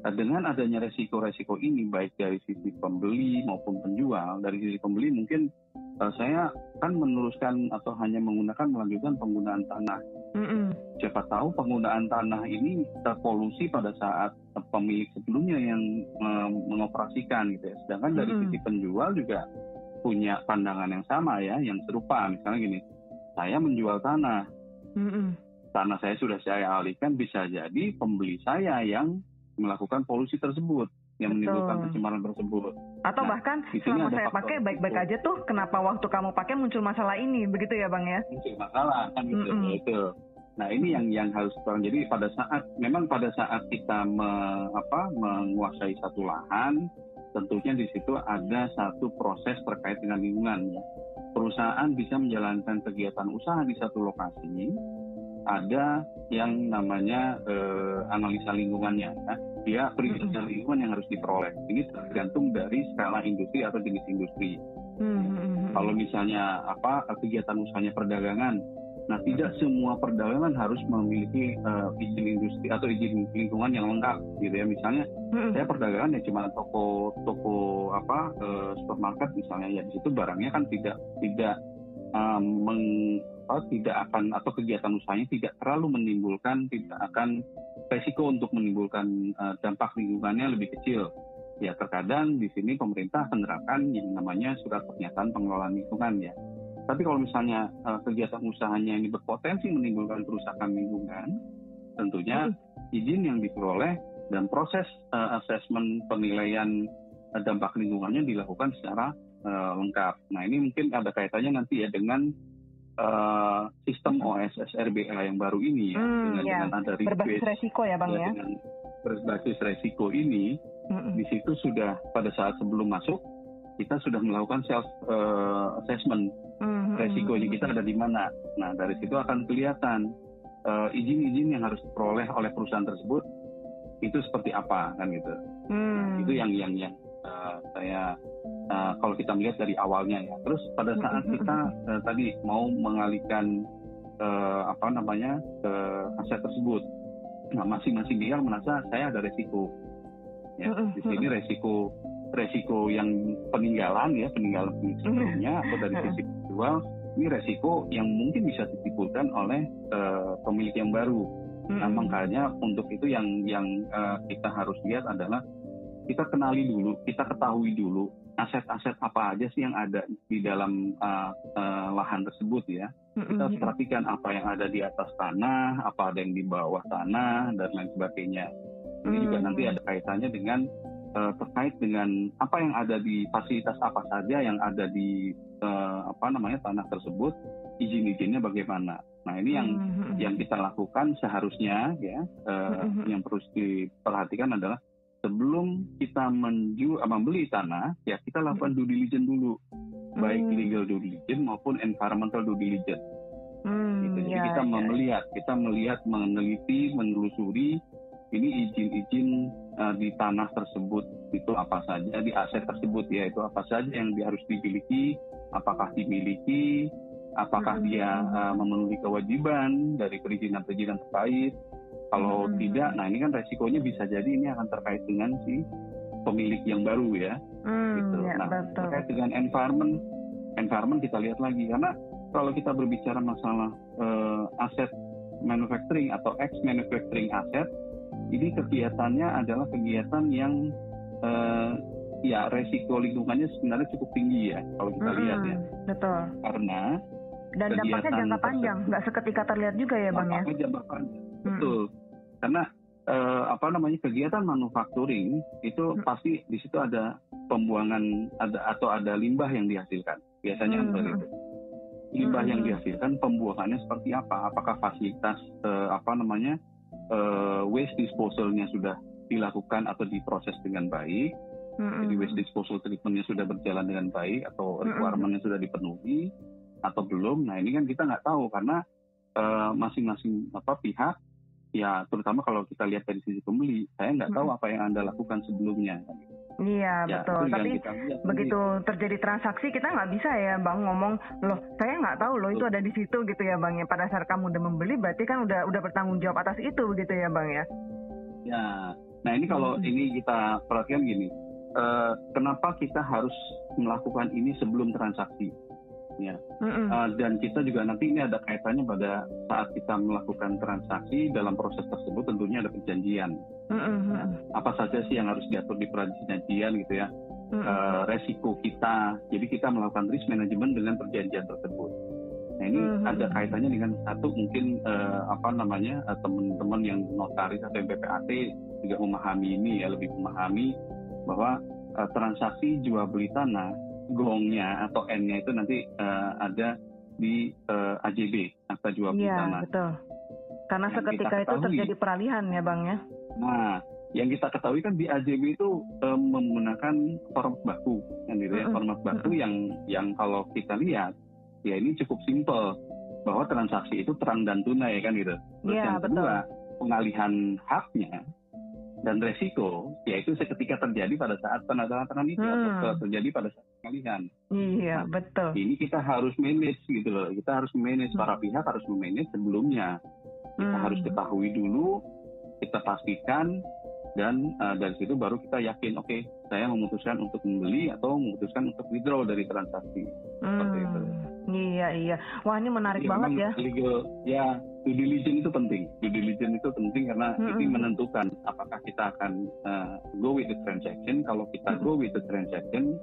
Nah, dengan adanya resiko-resiko ini baik dari sisi pembeli maupun penjual, dari sisi pembeli mungkin uh, saya kan meneruskan atau hanya menggunakan melanjutkan penggunaan tanah. Mm-mm. Siapa tahu penggunaan tanah ini terpolusi pada saat pemilik sebelumnya yang uh, mengoperasikan gitu ya. Sedangkan dari mm-hmm. sisi penjual juga punya pandangan yang sama ya, yang serupa. Misalnya gini, saya menjual tanah. Mm-hmm. Tanah saya sudah saya alihkan bisa jadi pembeli saya yang melakukan polusi tersebut yang Betul. menimbulkan pencemaran tersebut. Atau nah, bahkan selama saya pakai baik-baik aja tuh, kenapa waktu kamu pakai muncul masalah ini, begitu ya bang ya? Muncul masalah kan gitu, mm -mm. itu. Nah ini yang yang harus orang jadi pada saat memang pada saat kita me, apa, menguasai satu lahan, tentunya di situ ada satu proses terkait dengan lingkungan ya. Perusahaan bisa menjalankan kegiatan usaha di satu lokasi, ada yang namanya eh, analisa lingkungannya. Ya dia perizinan lingkungan yang harus diperoleh. Ini tergantung dari skala industri atau jenis industri. Hmm. Kalau misalnya apa kegiatan usahanya perdagangan, Nah, tidak semua perdagangan harus memiliki uh, izin industri atau izin lingkungan yang lengkap, gitu ya. Misalnya, hmm. saya perdagangan ya cuma toko toko apa uh, supermarket misalnya, ya di situ barangnya kan tidak tidak um, meng, apa, tidak akan atau kegiatan usahanya tidak terlalu menimbulkan, tidak akan resiko untuk menimbulkan uh, dampak lingkungannya lebih kecil. Ya terkadang di sini pemerintah menerapkan yang namanya surat pernyataan pengelolaan lingkungan ya tapi kalau misalnya uh, kegiatan usahanya ini berpotensi menimbulkan kerusakan lingkungan, tentunya izin yang diperoleh dan proses uh, asesmen penilaian uh, dampak lingkungannya dilakukan secara uh, lengkap. Nah ini mungkin ada kaitannya nanti ya dengan uh, sistem OSS RBA yang baru ini ya, hmm, dengan, ya. dengan ada berbasis resiko ya bang ya. ya? Dengan berbasis resiko ini, hmm. di situ sudah pada saat sebelum masuk kita sudah melakukan self uh, assessment mm-hmm. resikonya kita ada di mana. Nah dari situ akan kelihatan uh, izin-izin yang harus diperoleh oleh perusahaan tersebut itu seperti apa kan gitu. Mm. Nah, itu yang yang yang uh, saya uh, kalau kita melihat dari awalnya ya. Terus pada saat kita uh, tadi mau mengalihkan uh, apa namanya ke aset tersebut, nah masing-masing dia merasa saya ada resiko. Ya, di sini resiko resiko yang peninggalan ya peninggalan sebelumnya atau dari sisi jual ini resiko yang mungkin bisa ditimbulkan oleh uh, pemilik yang baru. Nah makanya untuk itu yang yang uh, kita harus lihat adalah kita kenali dulu, kita ketahui dulu aset-aset apa aja sih yang ada di dalam uh, uh, lahan tersebut ya. Kita harus perhatikan apa yang ada di atas tanah, apa ada yang di bawah tanah dan lain sebagainya. Ini juga nanti ada kaitannya dengan uh, terkait dengan apa yang ada di fasilitas apa saja yang ada di uh, apa namanya tanah tersebut izin-izinnya bagaimana. Nah ini yang yang kita lakukan seharusnya ya uh, yang perlu diperhatikan adalah sebelum kita menju membeli tanah ya kita lakukan due diligence dulu mm-hmm. baik legal due diligence maupun environmental due diligence. Mm, gitu. Jadi ya, kita ya. melihat kita melihat meneliti menelusuri ini izin-izin uh, di tanah tersebut itu apa saja di aset tersebut ya itu apa saja yang dia harus dimiliki apakah dimiliki apakah hmm. dia uh, memenuhi kewajiban dari perizinan-perizinan terkait kalau hmm. tidak nah ini kan resikonya bisa jadi ini akan terkait dengan si pemilik yang baru ya hmm, gitu ya, nah betul. terkait dengan environment environment kita lihat lagi karena kalau kita berbicara masalah uh, aset manufacturing atau ex manufacturing aset ini kegiatannya adalah kegiatan yang uh, ya resiko lingkungannya sebenarnya cukup tinggi ya kalau kita hmm, lihat ya. Betul. Karena dan dampaknya jangka panjang, nggak seketika terlihat juga ya bang ya. jangka panjang. Hmm. Betul. Karena uh, apa namanya kegiatan manufacturing itu hmm. pasti di situ ada pembuangan ada atau ada limbah yang dihasilkan. Biasanya hmm. itu. Limbah hmm. yang dihasilkan pembuangannya seperti apa? Apakah fasilitas uh, apa namanya uh, waste disposalnya sudah dilakukan atau diproses dengan baik, mm-hmm. jadi waste disposal treatmentnya sudah berjalan dengan baik atau requirementnya mm-hmm. sudah dipenuhi atau belum. Nah ini kan kita nggak tahu karena uh, masing-masing apa pihak ya terutama kalau kita lihat dari sisi pembeli, saya nggak tahu apa yang anda lakukan sebelumnya. Iya ya, betul. Tapi begitu ini. terjadi transaksi kita nggak bisa ya bang ngomong loh saya nggak tahu loh itu ada di situ gitu ya bang ya. Pada saat kamu udah membeli berarti kan udah udah bertanggung jawab atas itu begitu ya bang ya. Ya. Nah ini kalau hmm. ini kita perhatikan gini, uh, kenapa kita harus melakukan ini sebelum transaksi? Ya. Mm-hmm. Uh, dan kita juga nanti ini ada kaitannya pada saat kita melakukan transaksi dalam proses tersebut tentunya ada perjanjian. Mm-hmm. Ya, apa saja sih yang harus diatur di perjanjian gitu ya? Mm-hmm. Uh, resiko kita. Jadi kita melakukan risk management dengan perjanjian tersebut. Nah ini mm-hmm. ada kaitannya dengan satu mungkin uh, apa namanya uh, teman-teman yang notaris atau yang PPAT juga memahami ini ya lebih memahami bahwa uh, transaksi jual beli tanah gongnya atau n-nya itu nanti uh, ada di uh, eh, AJB akta jual beli ya, tanah. betul. Karena yang seketika itu terjadi peralihan ya bang ya. Nah, yang kita ketahui kan di AJB itu um, menggunakan format baku, kan gitu ya, format baku yang yang kalau kita lihat ya ini cukup simpel bahwa transaksi itu terang dan tunai kan gitu. Terus ya, yang kedua betul. pengalihan haknya dan resiko yaitu seketika terjadi pada saat penandatangan itu hmm. atau terjadi pada saat pengalihan. Iya, nah, betul. Ini kita harus manage gitu loh. Kita harus manage hmm. para pihak harus memanage sebelumnya. Kita hmm. harus ketahui dulu, kita pastikan dan uh, dari situ baru kita yakin oke okay, saya memutuskan untuk membeli atau memutuskan untuk withdraw dari transaksi. Hmm. itu. Iya iya. Wah ini menarik ya, banget ya. Legal, ya due diligence itu penting. Due diligence itu penting karena hmm. ini menentukan apakah kita akan uh, go with the transaction. Kalau kita hmm. go with the transaction,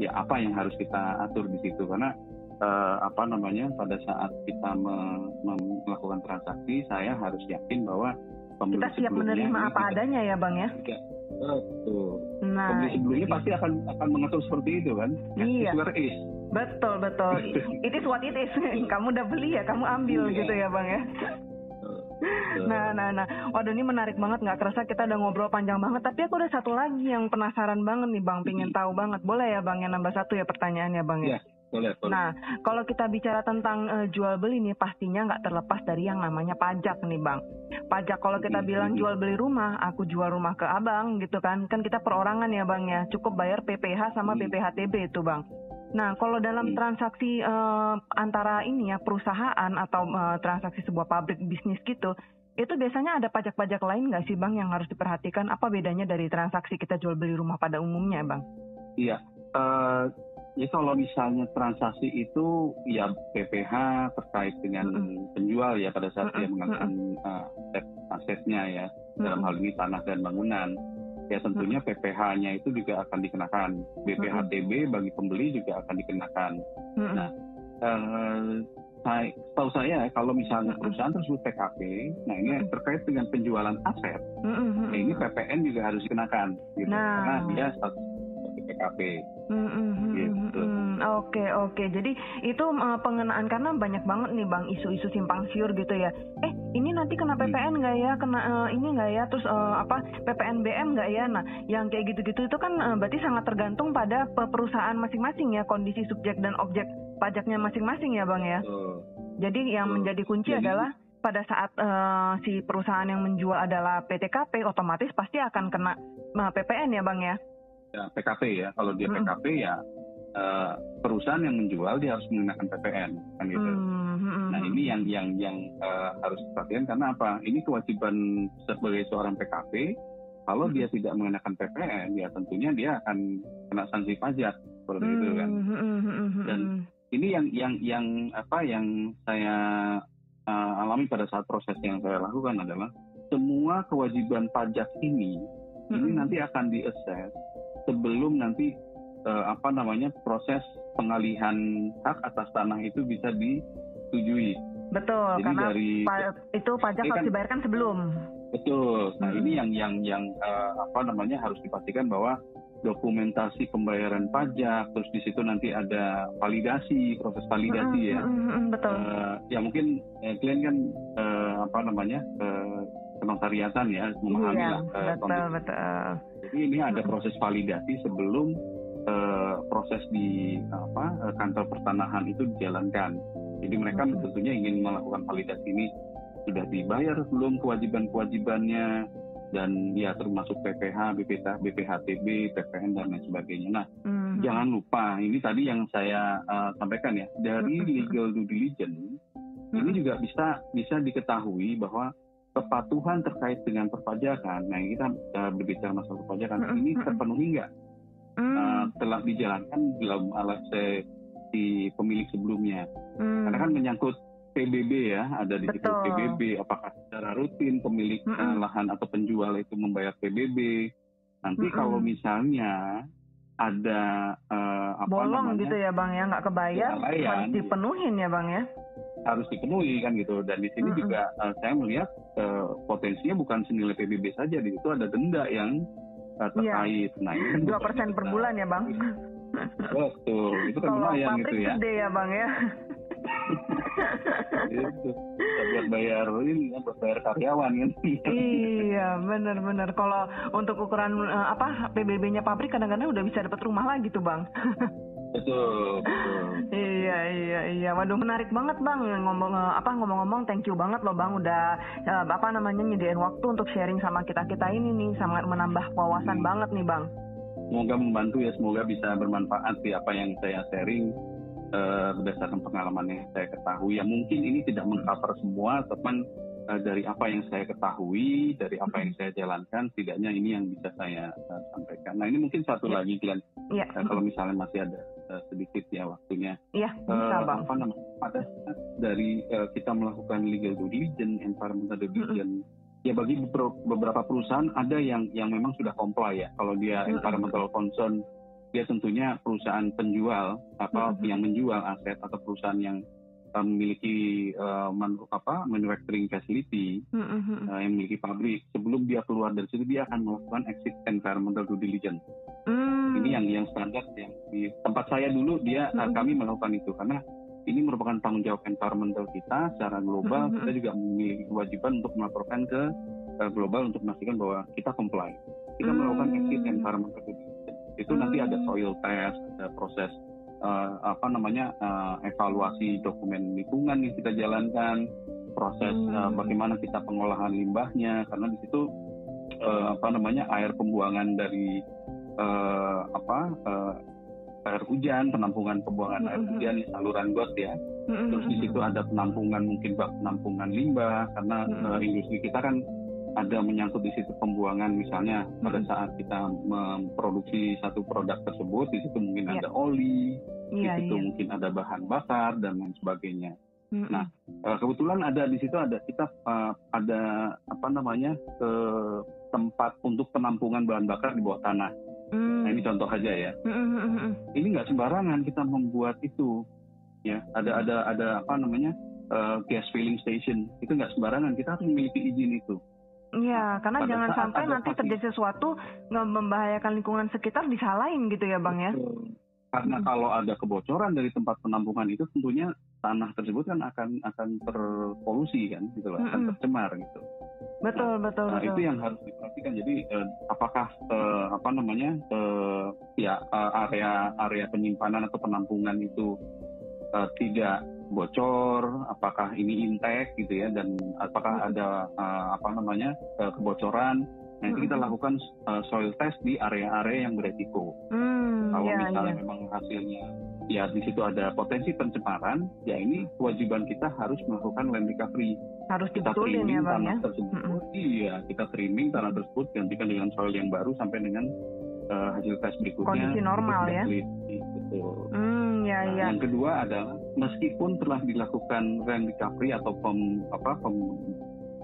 ya apa yang harus kita atur di situ karena uh, apa namanya pada saat kita me, me, melakukan transaksi, saya harus yakin bahwa kita siap menerima apa kita, adanya ya bang ya. Betul. Nah, pembeli sebelumnya pasti akan akan mengatur seperti itu kan. Iya. Is. Betul betul. [laughs] it is what it is. [laughs] kamu udah beli ya, kamu ambil iya. gitu ya bang ya. Nah, nah, nah. Waduh ini menarik banget. Nggak kerasa kita udah ngobrol panjang banget. Tapi aku ada satu lagi yang penasaran banget nih Bang. Pingin tahu banget. Boleh ya Bang yang nambah satu ya pertanyaannya Bang ya? Iya, boleh, boleh. Nah, kalau kita bicara tentang uh, jual beli nih, pastinya nggak terlepas dari yang namanya pajak nih, Bang. Pajak kalau kita bilang jual beli rumah, aku jual rumah ke abang gitu kan, kan kita perorangan ya, Bang ya, cukup bayar PPH sama PPHTB itu, Bang. Nah, kalau dalam transaksi uh, antara ini ya perusahaan atau uh, transaksi sebuah pabrik bisnis gitu, itu biasanya ada pajak-pajak lain nggak sih, Bang, yang harus diperhatikan? Apa bedanya dari transaksi kita jual beli rumah pada umumnya, Bang? Iya. Uh, Ya kalau misalnya transaksi itu ya PPH terkait dengan mm-hmm. penjual ya pada saat mm-hmm. dia mengalihkan uh, aset asetnya ya mm-hmm. dalam hal ini tanah dan bangunan ya tentunya mm-hmm. PPH-nya itu juga akan dikenakan BPHTB mm-hmm. bagi pembeli juga akan dikenakan. Mm-hmm. Nah uh, saya, tahu saya kalau misalnya perusahaan tersebut PKP, nah ini terkait dengan penjualan aset, mm-hmm. ini PPN juga harus dikenakan, gitu. nah. karena dia status Mm-hmm. Gitu. Oke oke, okay. jadi itu uh, pengenaan karena banyak banget nih bang isu-isu simpang siur gitu ya. Eh ini nanti kena PPN nggak ya, kena uh, ini nggak ya, terus uh, apa PPNBM nggak ya? Nah yang kayak gitu-gitu itu kan uh, berarti sangat tergantung pada perusahaan masing-masing ya kondisi subjek dan objek pajaknya masing-masing ya bang ya. Uh, Jadi yang uh, menjadi kunci jadi, adalah pada saat uh, si perusahaan yang menjual adalah PTKP otomatis pasti akan kena uh, PPN ya bang ya ya, PKP ya. Kalau dia hmm. PKP ya uh, perusahaan yang menjual dia harus menggunakan PPN kan gitu. Hmm. Nah ini yang yang yang uh, harus diperhatikan karena apa? Ini kewajiban sebagai seorang PKP. Kalau hmm. dia tidak menggunakan PPN, ya tentunya dia akan kena sanksi pajak seperti hmm. itu kan. Dan ini yang yang yang apa yang saya uh, alami pada saat proses yang saya lakukan adalah semua kewajiban pajak ini hmm. ini nanti akan diakses sebelum nanti uh, apa namanya proses pengalihan hak atas tanah itu bisa disetujui. Betul, Jadi karena dari, pa itu pajak harus kan, dibayarkan sebelum. Betul. Nah hmm. ini yang yang yang uh, apa namanya harus dipastikan bahwa dokumentasi pembayaran pajak, terus di situ nanti ada validasi, proses validasi hmm, ya. Hmm, betul. Uh, ya mungkin eh, klien kan uh, apa namanya uh, kementariatan ya memahami iya, lah. Uh, betul betul. Jadi ini ada proses validasi sebelum uh, proses di apa uh, kantor pertanahan itu dijalankan. Jadi mereka hmm. tentunya ingin melakukan validasi ini sudah dibayar belum kewajiban-kewajibannya dan ya termasuk PPH, BPH, BPHTB, PPN dan lain sebagainya. Nah, hmm. jangan lupa ini tadi yang saya uh, sampaikan ya dari legal due diligence hmm. ini juga bisa bisa diketahui bahwa kepatuhan terkait dengan perpajakan, nah kita uh, berbicara masalah perpajakan mm -hmm. ini terpenuhi nggak? Mm. Uh, telah dijalankan dalam alat si pemilik sebelumnya. Mm. Karena kan menyangkut PBB ya, ada di situ PBB. Apakah secara rutin pemilik mm -hmm. lahan atau penjual itu membayar PBB? Nanti mm -hmm. kalau misalnya ada uh, apa bolong namanya, gitu ya bang ya nggak kebayar harus dipenuhin ya bang ya harus dipenuhi kan gitu. Dan di sini mm -hmm. juga uh, saya melihat uh, potensinya bukan senilai PBB saja. Di situ ada denda yang uh, terkait. Iya. nah ini kan dua persen per bulan ya bang? Betul. Itu kan lumayan gitu ya. gede ya bang ya. Itu buat bayar ini kan buat bayar karyawan kan. Iya benar-benar kalau untuk ukuran apa PBB-nya pabrik kadang-kadang udah bisa dapat rumah lagi tuh bang. Betul, betul. Iya. Waduh menarik banget bang ngomong apa ngomong-ngomong thank you banget loh bang udah uh, apa namanya nyediain waktu untuk sharing sama kita kita ini nih sangat menambah wawasan hmm. banget nih bang. Semoga membantu ya, semoga bisa bermanfaat sih apa yang saya sharing uh, berdasarkan pengalaman yang saya ketahui. Ya mungkin ini tidak mengcover semua, teman uh, dari apa yang saya ketahui, dari apa yang saya jalankan, setidaknya ini yang bisa saya uh, sampaikan. Nah ini mungkin satu ya. lagi, Glenn. Ya. Uh, kalau misalnya masih ada uh, sedikit ya waktunya. Iya, bisa uh, Bang. Apa namanya? Pada dari uh, kita melakukan legal due diligence, environmental due diligence, mm -hmm ya bagi beberapa perusahaan ada yang yang memang sudah comply ya. Kalau dia environmental concern, dia tentunya perusahaan penjual apa mm-hmm. yang menjual aset atau perusahaan yang uh, memiliki uh, man, apa manufacturing facility mm-hmm. uh, yang memiliki pabrik sebelum dia keluar dari situ dia akan melakukan exit environmental due diligence. Mm. Ini yang yang standar yang di tempat saya dulu dia mm-hmm. uh, kami melakukan itu karena ini merupakan tanggung jawab environmental kita secara global. Mm-hmm. Kita juga memiliki kewajiban untuk melaporkan ke uh, global untuk memastikan bahwa kita comply. Kita mm-hmm. melakukan exit environmental itu mm-hmm. nanti ada soil test, ada proses uh, apa namanya uh, evaluasi dokumen lingkungan yang kita jalankan, proses mm-hmm. uh, bagaimana kita pengolahan limbahnya karena di situ uh, apa namanya air pembuangan dari uh, apa uh, air hujan, penampungan pembuangan air hujan, saluran got ya. Terus di situ ada penampungan mungkin bak penampungan limbah karena uh, industri kita kan ada menyangkut di situ pembuangan misalnya pada saat kita memproduksi satu produk tersebut di situ mungkin yeah. ada oli, yeah, di situ yeah. mungkin ada bahan bakar dan lain sebagainya. Nah uh, kebetulan ada di situ ada kita uh, ada apa namanya ke tempat untuk penampungan bahan bakar di bawah tanah. Mm. Nah ini contoh aja ya. Mm-hmm. Ini nggak sembarangan kita membuat itu, ya. Ada ada ada apa namanya uh, gas filling station itu nggak sembarangan. Kita harus memiliki izin itu. Iya, karena Pada jangan sampai nanti terjadi sesuatu nggak membahayakan lingkungan sekitar disalahin gitu ya, bang ya. Karena hmm. kalau ada kebocoran dari tempat penampungan itu tentunya tanah tersebut kan akan akan terpolusi kan, gitu loh, hmm. akan tercemar gitu. Betul, nah, betul, nah, betul. Itu yang harus diperhatikan. Jadi eh, apakah eh, apa namanya eh, ya eh, area area penyimpanan atau penampungan itu eh, tidak bocor, apakah ini intek gitu ya, dan apakah ada uh, apa namanya uh, kebocoran. Nah itu kita lakukan uh, soil test di area-area yang beresiko. Hmm, Kalau ya, misalnya ya. memang hasilnya ya di situ ada potensi pencemaran, ya ini kewajiban kita harus melakukan land recovery. Harus kita trimming ya, bang, tanah ya? tersebut. Hmm. Iya, kita trimming tanah tersebut gantikan dengan soil yang baru sampai dengan uh, hasil tes berikutnya. Kondisi normal ya. Betul. Hmm, ya, nah, ya. Yang kedua adalah meskipun telah dilakukan land recovery atau pem, apa, pem,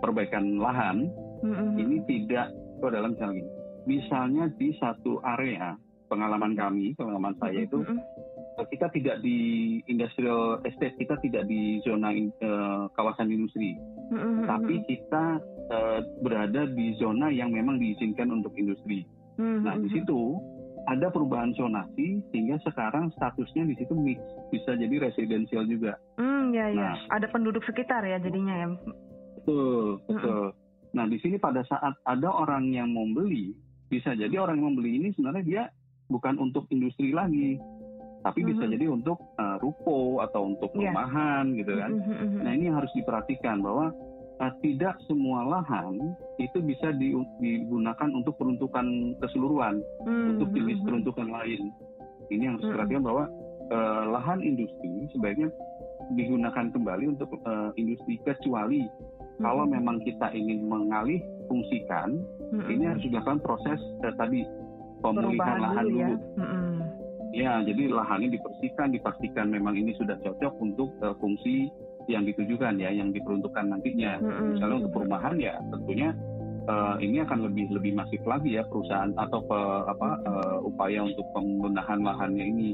perbaikan lahan, mm-hmm. ini tidak itu adalah misalnya misalnya di satu area pengalaman kami, pengalaman saya itu mm-hmm. Kita tidak di industrial estate, kita tidak di zona in, uh, kawasan industri, mm-hmm. tapi kita uh, berada di zona yang memang diizinkan untuk industri. Mm-hmm. Nah di situ ada perubahan zonasi sehingga sekarang statusnya di situ mix bisa jadi residensial juga. Hmm, ya ya. Nah, ada penduduk sekitar ya jadinya ya. Betul, betul. Hmm. Nah, di sini pada saat ada orang yang mau beli, bisa jadi orang yang membeli ini sebenarnya dia bukan untuk industri lagi, tapi bisa hmm. jadi untuk uh, ruko atau untuk iya. perumahan yeah. gitu kan. Hmm. Nah, ini harus diperhatikan bahwa uh, tidak semua lahan itu bisa di, digunakan untuk peruntukan keseluruhan, hmm. untuk jenis peruntukan lain. Ini yang harus hmm. diperhatikan bahwa uh, lahan industri sebaiknya digunakan kembali untuk uh, industri kecuali hmm. kalau memang kita ingin mengalih fungsikan, hmm. ini harus dilakukan proses uh, tadi pemulihan lahan dulu. Ya. Hmm. Ya, jadi lahannya dibersihkan, dipastikan memang ini sudah cocok untuk uh, fungsi yang ditujukan ya, yang diperuntukkan nantinya. Mm-hmm. Misalnya untuk perumahan ya tentunya uh, ini akan lebih lebih masif lagi ya perusahaan atau pe, apa uh, upaya untuk pembenahan lahannya ini.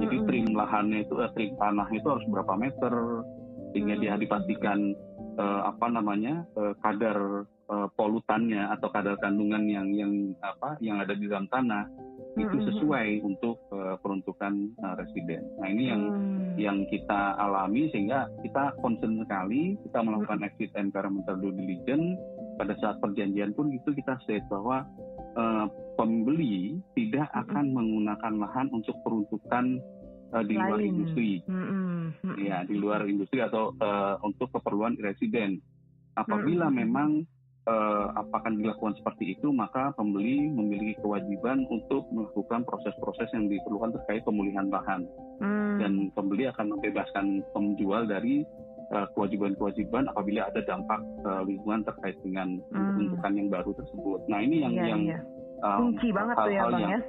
Jadi mm-hmm. trim lahannya itu, uh, trim tanah itu harus berapa meter sehingga mm-hmm. dia dipastikan uh, apa namanya uh, kadar uh, polutannya atau kadar kandungan yang yang apa yang ada di dalam tanah itu sesuai untuk uh, peruntukan uh, residen. Nah ini yang hmm. yang kita alami sehingga kita concern sekali kita melakukan exit environmental due diligence pada saat perjanjian pun itu kita state bahwa uh, pembeli tidak akan menggunakan lahan untuk peruntukan uh, di luar industri. Mm-hmm. Ya, di luar industri atau uh, untuk keperluan residen. Apabila mm-hmm. memang uh, apakah dilakukan seperti itu, maka pembeli memiliki kewajiban untuk melakukan proses-proses yang diperlukan terkait pemulihan lahan. Mm. Dan pembeli akan membebaskan penjual dari uh, kewajiban-kewajiban apabila ada dampak uh, lingkungan terkait dengan mm. bentukan yang baru tersebut. Nah, ini yang yeah, yang yeah. Um, kunci banget tuh ya, Bang ya.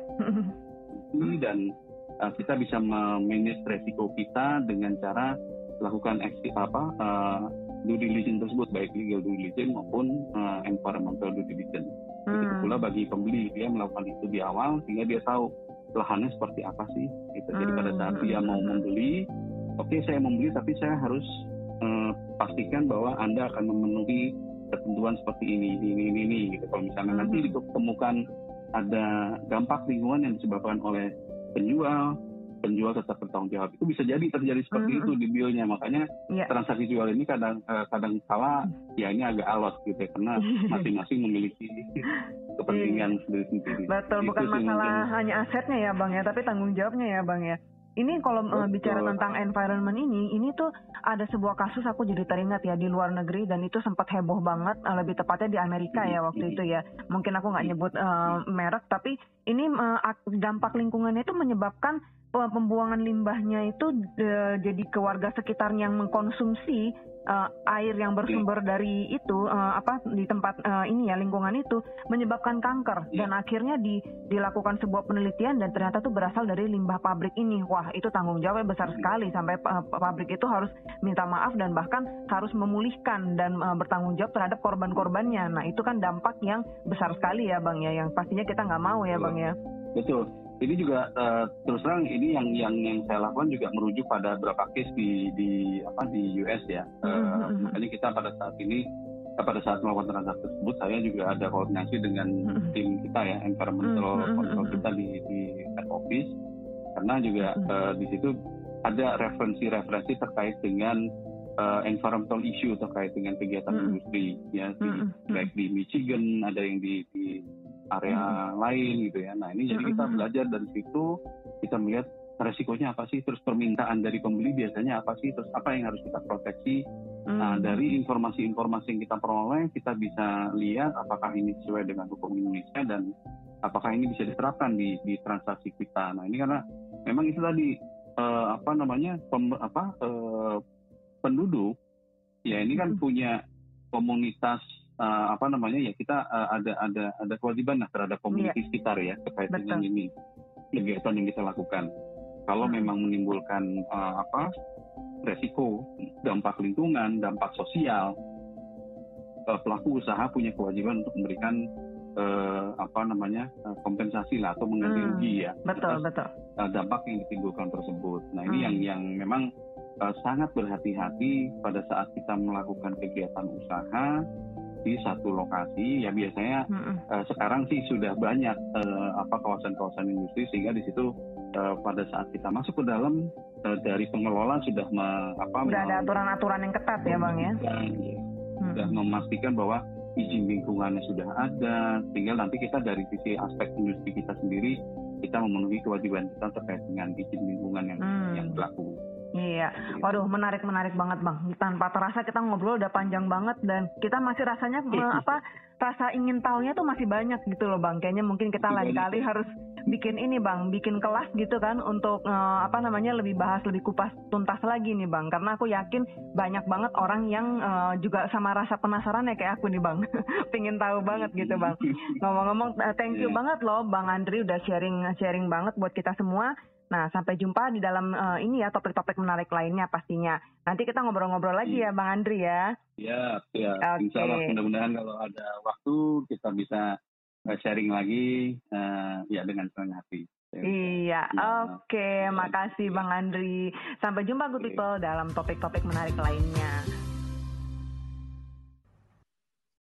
dan uh, kita bisa memanage resiko kita dengan cara lakukan apa uh, due diligence tersebut baik legal due diligence maupun uh, environmental due diligence. Hmm. Begitu pula bagi pembeli dia melakukan itu di awal sehingga dia tahu lahannya seperti apa sih. Gitu. Jadi pada saat dia mau hmm. membeli, oke okay, saya membeli tapi saya harus uh, pastikan bahwa anda akan memenuhi ketentuan seperti ini, ini, ini, ini. Gitu. Kalau misalnya hmm. nanti ditemukan ada dampak lingkungan yang disebabkan oleh penjual penjual tetap bertanggung jawab itu bisa jadi terjadi seperti mm-hmm. itu di billnya makanya yeah. transaksi jual ini kadang uh, kadang salah ya ini agak alot gitu ya karena [laughs] masing-masing memiliki kepentingan iya. sendiri-sendiri. Betul, itu bukan masalah mungkin. hanya asetnya ya bang ya, tapi tanggung jawabnya ya bang ya. Ini kalau uh, bicara tentang environment ini, ini tuh ada sebuah kasus aku jadi teringat ya di luar negeri dan itu sempat heboh banget, uh, lebih tepatnya di Amerika ya waktu itu ya. Mungkin aku nggak nyebut uh, merek, tapi ini uh, dampak lingkungannya itu menyebabkan pembuangan limbahnya itu uh, jadi ke warga sekitar yang mengkonsumsi uh, air yang bersumber dari itu uh, apa di tempat uh, ini ya lingkungan itu menyebabkan kanker. Yeah. dan akhirnya di, dilakukan sebuah penelitian dan ternyata itu berasal dari limbah pabrik ini. Wah itu tanggung jawabnya besar sekali sampai uh, pabrik itu harus minta maaf dan bahkan harus memulihkan dan uh, bertanggung jawab terhadap korban-korbannya. Nah itu kan dampak yang besar sekali ya bang ya yang pastinya kita nggak mau ya bang ya. Betul ini juga uh, terus terang ini yang yang yang saya lakukan juga merujuk pada beberapa case di di apa di US ya. Uh, mm-hmm. Makanya kita pada saat ini eh, pada saat melakukan transaksi tersebut saya juga ada koordinasi dengan mm-hmm. tim kita ya environmental mm-hmm. control kita di di head office karena juga mm-hmm. uh, di situ ada referensi-referensi terkait dengan uh, environmental issue terkait dengan kegiatan mm-hmm. industri ya di, mm-hmm. baik di Michigan ada yang di, di area hmm. lain gitu ya. Nah ini jadi kita belajar dari situ, kita melihat resikonya apa sih, terus permintaan dari pembeli biasanya apa sih, terus apa yang harus kita proteksi. Hmm. Nah dari informasi-informasi yang kita peroleh, kita bisa lihat apakah ini sesuai dengan hukum Indonesia dan apakah ini bisa diterapkan di, di transaksi kita. Nah ini karena memang itu tadi uh, apa namanya pem, apa uh, penduduk ya ini kan hmm. punya komunitas uh, apa namanya ya kita uh, ada ada ada kewajiban lah terhadap komunitas yeah. sekitar ya terkait Betul. dengan ini kegiatan yang kita lakukan. Kalau hmm. memang menimbulkan uh, apa resiko, dampak lingkungan, dampak sosial, uh, pelaku usaha punya kewajiban untuk memberikan uh, apa namanya uh, kompensasi lah atau mengganti hmm. rugi ya. Betul atas, betul. Uh, dampak yang ditimbulkan tersebut. Nah ini hmm. yang yang memang uh, sangat berhati-hati pada saat kita melakukan kegiatan usaha di satu lokasi ya biasanya mm-hmm. uh, sekarang sih sudah banyak uh, apa kawasan-kawasan industri sehingga di situ uh, pada saat kita masuk ke dalam uh, dari pengelola sudah me, apa sudah ada aturan-aturan yang ketat ya bang ya, sudah mm-hmm. memastikan bahwa izin lingkungannya sudah ada tinggal nanti kita dari sisi aspek industri kita sendiri kita memenuhi kewajiban kita terkait dengan izin lingkungan yang mm. yang berlaku. Iya, waduh menarik menarik banget bang. Tanpa terasa kita ngobrol udah panjang banget dan kita masih rasanya [laughs] apa rasa ingin tahunya tuh masih banyak gitu loh bang. Kayaknya mungkin kita lain kali harus bikin ini bang, bikin kelas gitu kan untuk uh, apa namanya lebih bahas lebih kupas tuntas lagi nih bang. Karena aku yakin banyak banget orang yang uh, juga sama rasa penasaran ya kayak aku nih bang, [laughs] pingin tahu banget gitu bang. [laughs] Ngomong-ngomong, uh, thank you yeah. banget loh bang Andri udah sharing sharing banget buat kita semua. Nah, sampai jumpa di dalam uh, ini ya topik-topik menarik lainnya pastinya. Nanti kita ngobrol-ngobrol lagi ya Bang Andri ya. Iya, ya. Okay. Insya Allah mudah-mudahan kalau ada waktu kita bisa eh, sharing lagi uh, ya dengan senang hati. Iya, ya. oke. Okay. Makasih Bang Andri. Sampai jumpa good people dalam topik-topik menarik lainnya.